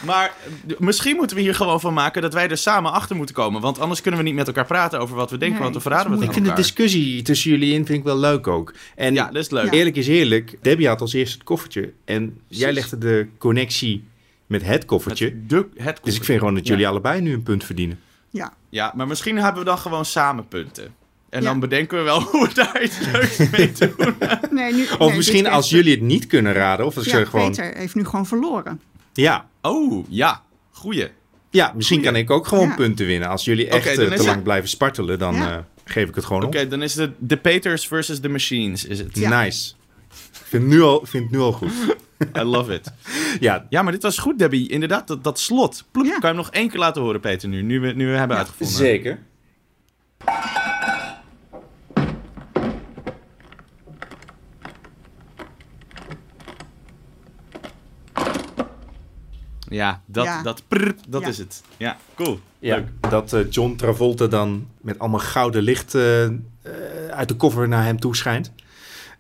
Maar misschien moeten we hier gewoon van maken dat wij er samen achter moeten komen. Want anders kunnen we niet met elkaar praten over wat we denken, Nee, want dan verraden we dat het Ik vind de discussie tussen jullie in vind ik wel leuk ook. En Ja, dat is leuk. Ja. eerlijk is eerlijk, Debbie had als eerste het koffertje. En jij legde de connectie met het koffertje. Het, de, het dus ik vind gewoon dat jullie Ja. allebei nu een punt verdienen. Ja, Ja, maar misschien hebben we dan gewoon samen punten. En Ja. dan bedenken we wel hoe we daar iets leuks mee doen. nee, nu, Of nee, misschien als echt- jullie het niet kunnen raden. Of als Ja, je gewoon. Peter heeft nu gewoon verloren. Ja, Oh, ja. Goeie. ja, misschien kan ik ook gewoon Ja. punten winnen. Als jullie echt Oké, eh, te het- lang blijven spartelen, dan Ja. eh, geef ik het gewoon Oké, op. dan is het de Peters versus de Machines, is het. Ja. Nice. Ik vind het nu al, vind het nu al goed. I love it. Ja, Ja, maar dit was goed, Debbie. Inderdaad, dat, dat slot. Ploep, Ja. Kan je hem nog één keer laten horen, Peter, nu? Nu we, nu we hebben Ja, uitgevonden. zeker. Ja, dat, Ja. dat, prrr, dat Ja. is het. Ja, cool. Ja, Leuk. dat eh, John Travolta dan met allemaal gouden licht eh, eh, uit de koffer naar hem toe schijnt.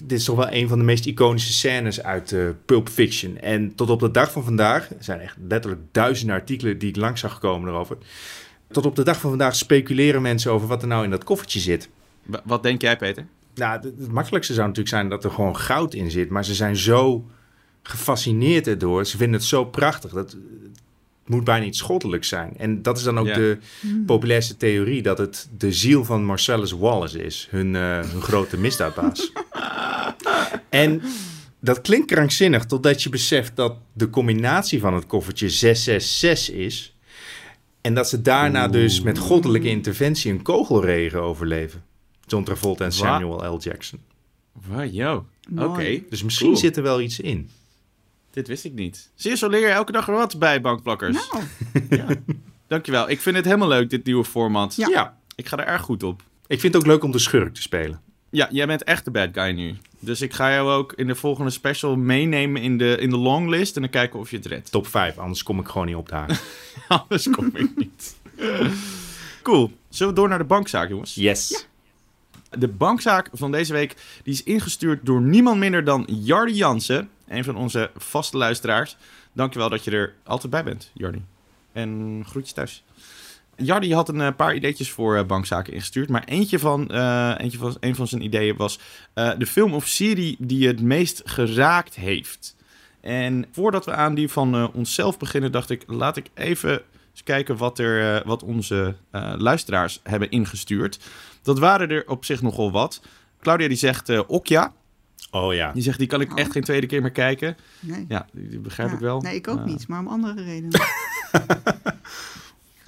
Dit is toch wel een van de meest iconische scènes uit Pulp Fiction. En tot op de dag van vandaag, er zijn echt letterlijk duizenden artikelen die ik langs zag komen erover. Tot op de dag van vandaag speculeren mensen over wat er nou in dat koffertje zit. Wa- Wat denk jij, Peter? Nou, het, het makkelijkste zou natuurlijk zijn dat er gewoon goud in zit. Maar ze zijn zo gefascineerd erdoor. Ze vinden het zo prachtig. Dat, het moet bijna iets goddelijks zijn. En dat is dan ook Ja. de populairste theorie... dat het de ziel van Marcellus Wallace is. Hun, eh, hun grote misdaadbaas. en dat klinkt krankzinnig... totdat je beseft dat de combinatie van het koffertje 666 is... en dat ze daarna dus met goddelijke interventie... een kogelregen overleven. John Travolta en Wa- Samuel L. Jackson. Wow, yo. Oké. Dus misschien Cool. zit er wel iets in. Dit wist ik niet. Zie je, zo leer je elke dag wat bij Bankplakkers. Nou, Dankjewel. Ik vind het helemaal leuk, dit nieuwe format. Ja. Ja. Ik ga er erg goed op. Ik vind het ook leuk om de schurk te spelen. Ja, jij bent echt de bad guy nu. Dus ik ga jou ook in de volgende special meenemen in de, in de longlist. En dan kijken of je het redt. Top 5, anders kom ik gewoon niet op de haak. Anders kom ik niet. Cool. Zullen we door naar de bankzaak, jongens? Yes. De bankzaak van deze week die is ingestuurd door niemand minder dan Jardi Jansen. Een van onze vaste luisteraars. Dankjewel dat je er altijd bij bent, Jardi. En groetjes thuis. Jardi had een eh, paar ideetjes voor eh, bankzaken ingestuurd. Maar eentje van, eh, eentje van, een van zijn ideeën was de film of serie die het meest geraakt heeft. En voordat we aan die van onszelf beginnen, dacht ik, laat ik even eens kijken wat, er, eh, wat onze eh, luisteraars hebben ingestuurd. Dat waren er op zich nogal wat. Claudia die zegt eh Okja. Oh ja. Die zegt, die kan ik echt geen tweede keer meer kijken. nee. Ja, die, die begrijp Ja. ik wel. Nee, ik ook niet, maar om andere redenen.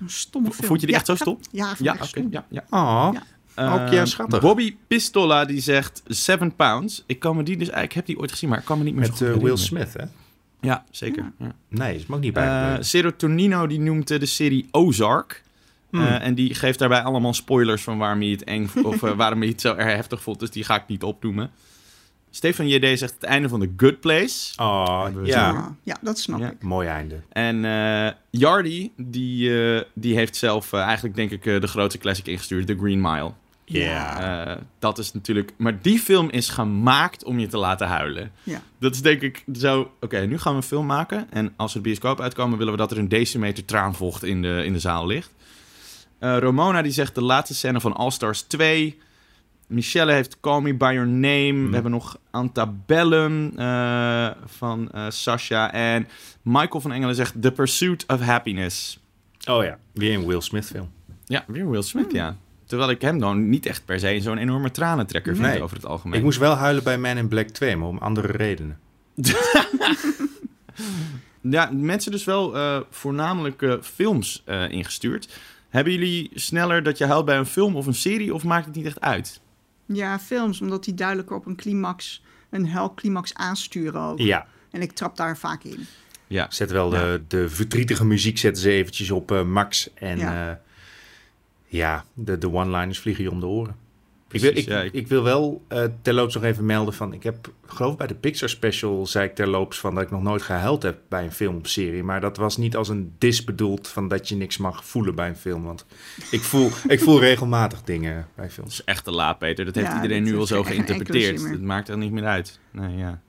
Een stomme film. Vond je die echt zo stom? Ja, Ja, echt oké. stom. ja, ja. Oh. Ja. Eh, Ook ja, schattig. Bobby Pistola die zegt 7 pounds. Ik kan me die dus, ik heb die ooit gezien, maar ik kan me niet meer Met zo goed Will. Smith, hè? Ja, zeker. Ja. Nee, is me ook niet Eh, bij. Serotonino die noemt de serie Ozark. Hmm. Eh, en die geeft daarbij allemaal spoilers van waarom hij het eng of eh, waarom hij het zo erg heftig vond. Dus die ga ik niet opnoemen. Stefan JD zegt het einde van The Good Place. oh, ja. Ja, ja, dat snap Ja. ik. Mooi einde. En eh Yardi, die, eh, die heeft zelf eigenlijk denk ik eh, de grootste classic ingestuurd, The Green Mile. Ja. Eh, dat is natuurlijk... Maar die film is gemaakt om je te laten huilen. Ja. Dat is denk ik zo... Oké, nu gaan we een film maken. En als we de bioscoop uitkomen, willen we dat er een decimeter traanvocht in de, in de zaal ligt. Eh, Romona die zegt de laatste scène van All Stars 2. Michelle heeft Call Me By Your Name. We hebben nog Antabellum eh van eh Sasha. En Michael van Engelen zegt The Pursuit of Happiness. Oh ja. Weer een Will Smith film. Ja, weer Will Smith, ja. Terwijl ik hem dan niet echt per se zo'n enorme tranentrekker vind Nee. over het algemeen. Ik moest wel huilen bij Man in Black 2, maar om andere redenen. Ja, mensen dus wel eh, voornamelijk eh, films eh, ingestuurd. Hebben jullie sneller dat je huilt bij een film of een serie of maakt het niet echt uit? Ja, films, omdat die duidelijker op een climax, een helclimax aansturen ook. Ja. En ik trap daar vaak in. Ja, Zet wel de, de verdrietige muziek zetten ze eventjes op eh, max. En Ja. Ja, de, de one-liners vliegen je om de oren. ik, wil, ik, ja. ik wil wel eh, terloops nog even melden van... Ik heb, geloof ik bij de Pixar special zei ik terloops van... dat ik nog nooit gehuild heb bij een film of serie. Maar dat was niet als een dis bedoeld van dat je niks mag voelen bij een film. Want ik voel, ik voel regelmatig dingen bij dat films. is echt te laat, Peter. Dat heeft Ja, iedereen dat nu al zo geïnterpreteerd. Het maakt er niet meer uit. Nee, ja.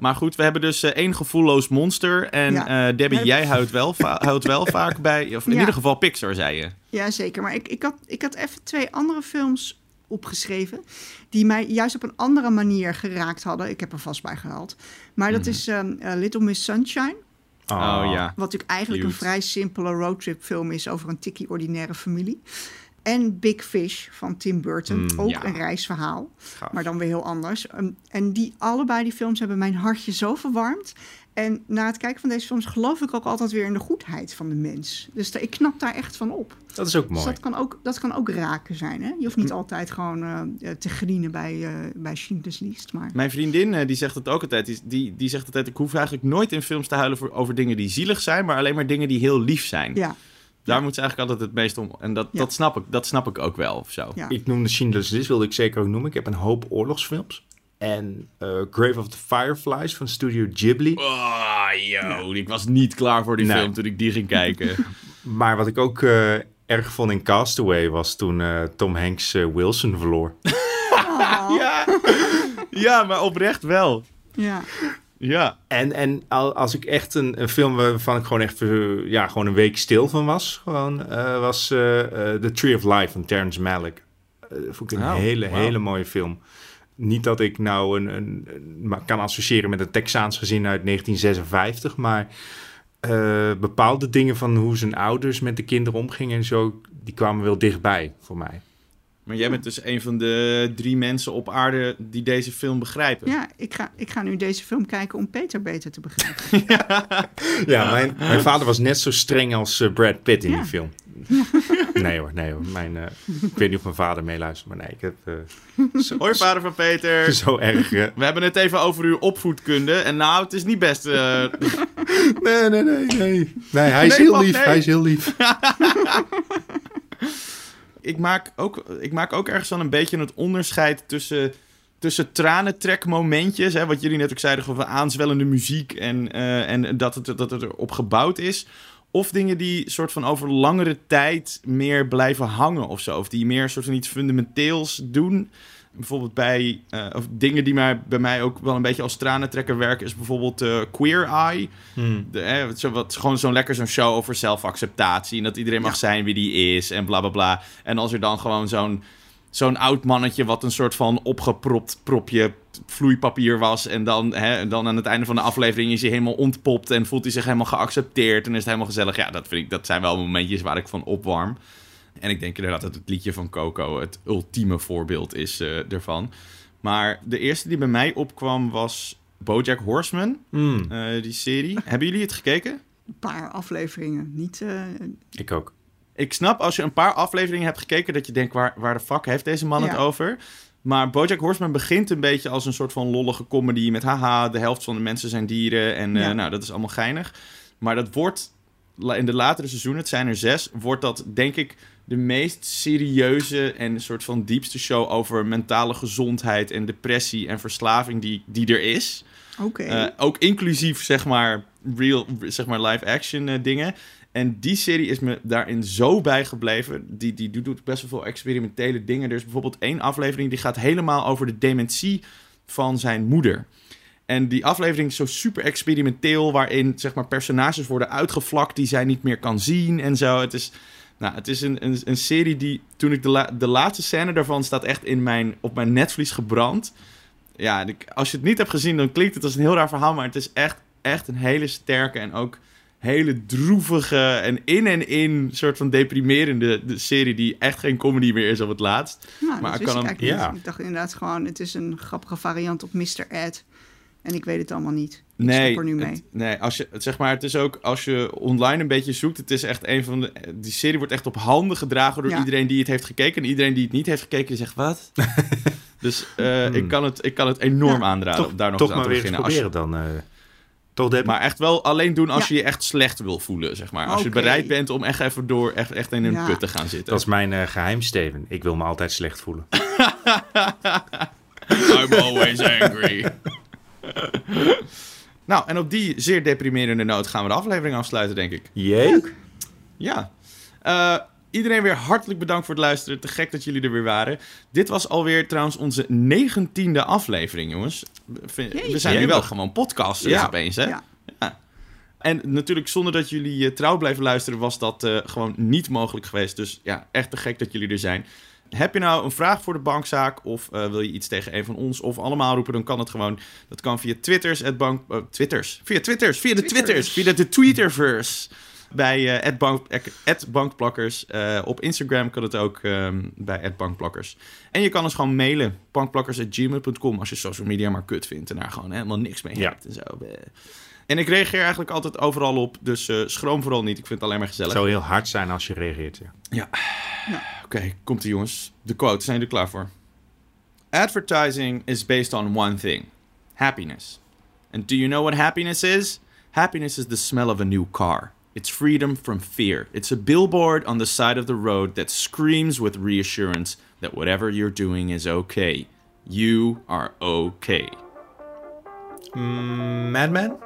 Maar goed, we hebben dus eh, één gevoelloos monster. En Ja. eh, Debbie, jij houdt wel, houdt wel vaak bij... Of in Ja. ieder geval Pixar, zei je. Ja, zeker. Maar ik, ik, had, ik had even twee andere films opgeschreven... die mij juist op een andere manier geraakt hadden. Ik heb er vast bij gehaald. Maar dat Mhm. is ehm, eh, Little Miss Sunshine. Oh ja. Wat natuurlijk eigenlijk Cute. een vrij simpele roadtrip-film is over een tikkie ordinaire familie. En Big Fish van Tim Burton, Mm, ook ja. een reisverhaal, Gaaf. maar dan weer heel anders. Um, en die allebei die films hebben mijn hartje zo verwarmd. En na het kijken van deze films geloof ik ook altijd weer in de goedheid van de mens. Dus ik knap daar echt van op. Dat is ook Dus mooi. dat kan ook, dat kan ook raken zijn. Hè? Je hoeft niet altijd gewoon eh, eh, te grienen bij, eh bij Schindler's List. Maar Mijn vriendin die zegt het ook altijd. Die, die, die zegt altijd: Ik hoef eigenlijk nooit in films te huilen voor, over dingen die zielig zijn, maar alleen maar dingen die heel lief zijn. ja, Daar moet ze eigenlijk altijd het meest om. En dat, Ja. dat, snap, ik, dat snap ik ook wel of zo. ja. Ik noemde Schindler's List, wilde ik zeker ook noemen. Ik heb een hoop oorlogsfilms. En eh, Grave of the Fireflies van Studio Ghibli. Oh, yo, ik was niet klaar voor die Nee. film toen ik die ging kijken. Maar wat ik ook eh, erg vond in Castaway was toen eh, Tom Hanks Wilson verloor. ja. ja, maar oprecht wel. ja. Ja. En, en al- als ik echt een, een film waarvan ik gewoon echt eh, ja, gewoon een week stil van was, gewoon, eh, was eh, The Tree of Life van Terrence Malick. Vond ik een Oh, hele, hele mooie film. Niet dat ik nou een, een, een- maar kan associëren met een Texaans gezin uit 1956, maar bepaalde dingen van hoe zijn ouders met de kinderen omgingen en zo, die kwamen wel dichtbij voor mij. Maar jij bent dus een van de drie mensen op aarde die deze film begrijpen. Ja, ik ga, ik ga nu deze film kijken om Peter beter te begrijpen. Ja, mijn, mijn vader was net zo streng als eh, Brad Pitt in Ja. die film. Nee hoor, nee hoor. Mijn, eh, ik weet niet of mijn vader meeluistert, maar nee, ik heb eh, zo, Hoi, vader van Peter. zo erg... We hebben het even over uw opvoedkunde. En nou, het is niet best. eh, nee, nee, nee, nee. Nee, hij is Nee, heel lief, nee. hij is heel lief. Ik, maak ook, ik maak ook ergens dan een beetje het onderscheid tussen, tussen tranentrekmomentjes. Hè, wat jullie net ook zeiden over aanzwellende muziek en, eh, en dat, het, dat het erop gebouwd is. Of dingen die soort van over langere tijd meer blijven hangen of zo. Of die meer soort van iets fundamenteels doen. Bijvoorbeeld bij eh, of dingen die mij, bij mij ook wel een beetje als tranentrekker werken, is bijvoorbeeld eh, Queer Eye. Hmm. De, zo, wat, gewoon zo'n lekker zo'n show over zelfacceptatie. En dat iedereen mag zijn wie die is en bla bla bla. En als er dan gewoon zo'n zo'n oud mannetje wat een soort van opgepropt propje vloeipapier was. En dan, hè, en dan aan het einde van de aflevering is hij helemaal ontpopt en voelt hij zich helemaal geaccepteerd. En is het helemaal gezellig. Ja, dat, vind ik, dat zijn wel momentjes waar ik van opwarm. En ik denk inderdaad dat het liedje van Coco het ultieme voorbeeld is eh, ervan. Maar de eerste die bij mij opkwam was BoJack Horseman, Hmm, eh, die serie. Hebben jullie het gekeken? Een paar afleveringen. Niet, eh, ik ook. Ik snap als je een paar afleveringen hebt gekeken dat je denkt, waar, waar de fuck heeft deze man Ja. het over? Maar BoJack Horseman begint een beetje als een soort van lollige comedy met haha, de helft van de mensen zijn dieren en eh, nou, dat is allemaal geinig. Maar dat wordt in de latere seizoenen, het zijn er zes, wordt dat denk ik de meest serieuze en soort van diepste show over mentale gezondheid en depressie en verslaving die, die er is. Oké. Eh, ook inclusief, zeg maar, real, zeg maar live-action eh, dingen. En die serie is me daarin zo bijgebleven. Die, die doet best wel veel experimentele dingen. Er is bijvoorbeeld één aflevering die gaat helemaal over de dementie van zijn moeder. En die aflevering is zo super experimenteel, waarin zeg maar, personages worden uitgevlakt die zij niet meer kan zien en zo. Het is, nou, het is een, een, een serie die, toen ik de, la- de laatste scène daarvan staat echt in mijn, op mijn netvlies gebrand. Ja, als je het niet hebt gezien, dan klinkt het als een heel raar verhaal, maar het is echt, echt een hele sterke en ook hele droevige en in en in soort van deprimerende de serie die echt geen comedy meer is op het laatst. nou, maar ik kan hem- ja. Ik dacht inderdaad gewoon, het is een grappige variant op Mr. Ed. En ik weet het allemaal niet. Ik Nee, er nu mee. het, nee als je, het- zeg maar, het is ook als je online een beetje zoekt. Het is echt een van de. Die serie wordt echt op handen gedragen door Ja. iedereen die het heeft gekeken. En iedereen die het niet heeft gekeken, die zegt wat. dus eh, ik, kan het, ik kan het enorm Ja, aanraden Toch, om daar nog toch eens aan maar te weer eens beginnen. Als je- dan. eh toch maar echt wel alleen doen als Ja. je je echt slecht wil voelen, zeg maar. Als je bereid bent om echt even door, echt, echt in een Ja. put te gaan zitten. Dat is mijn eh, geheim, Steven. Ik wil me altijd slecht voelen. I'm always angry. nou, en op die zeer deprimerende noot gaan we de aflevering afsluiten, denk ik. Jee? Ja. Eh, iedereen weer hartelijk bedankt voor het luisteren. Te gek dat jullie er weer waren. Dit was alweer trouwens onze negentiende aflevering, jongens. We- zijn nu wel gewoon podcasters Ja. opeens, hè? Ja. Ja. En natuurlijk, zonder dat jullie eh, trouw blijven luisteren, was dat eh, gewoon niet mogelijk geweest. Dus ja, echt te gek dat jullie er zijn. Heb je nou een vraag voor de bankzaak of eh, wil je iets tegen een van ons of allemaal roepen, dan kan het gewoon. Dat kan via Twitters, bank, eh, Twitters, via Twitters, via de Twitters, via de Twitterverse. Bij eh bank, at bankplakkers. Eh, op Instagram kan het ook ehm, bij bankplakkers. En je kan ons gewoon mailen. bankplakkers.gmail.com als je social media maar kut vindt en daar gewoon helemaal niks mee Ja. hebt en zo. En ik reageer eigenlijk altijd overal op, dus eh, schroom vooral niet. Ik vind het alleen maar gezellig. Het zou heel hard zijn als je reageert. Ja. Oké, komt ie jongens. De quote, zijn jullie er klaar voor? Advertising is based on one thing. Happiness. And do you know what happiness is? Happiness is the smell of a new car. It's freedom from fear. It's a billboard on the side of the road that screams with reassurance that whatever you're doing is okay. You are okay. Mm, Madman?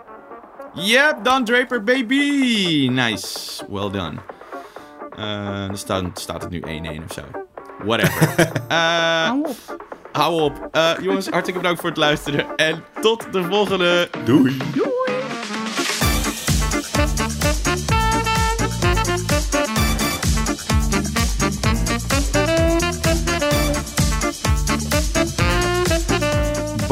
Yep, Don Draper, baby! Nice, well done. Eh, dan staat, staat het nu 1-1 of zo. Whatever. Eh, Hou op. hou op. Eh, jongens, hartstikke bedankt voor het luisteren. En tot de volgende. Doei.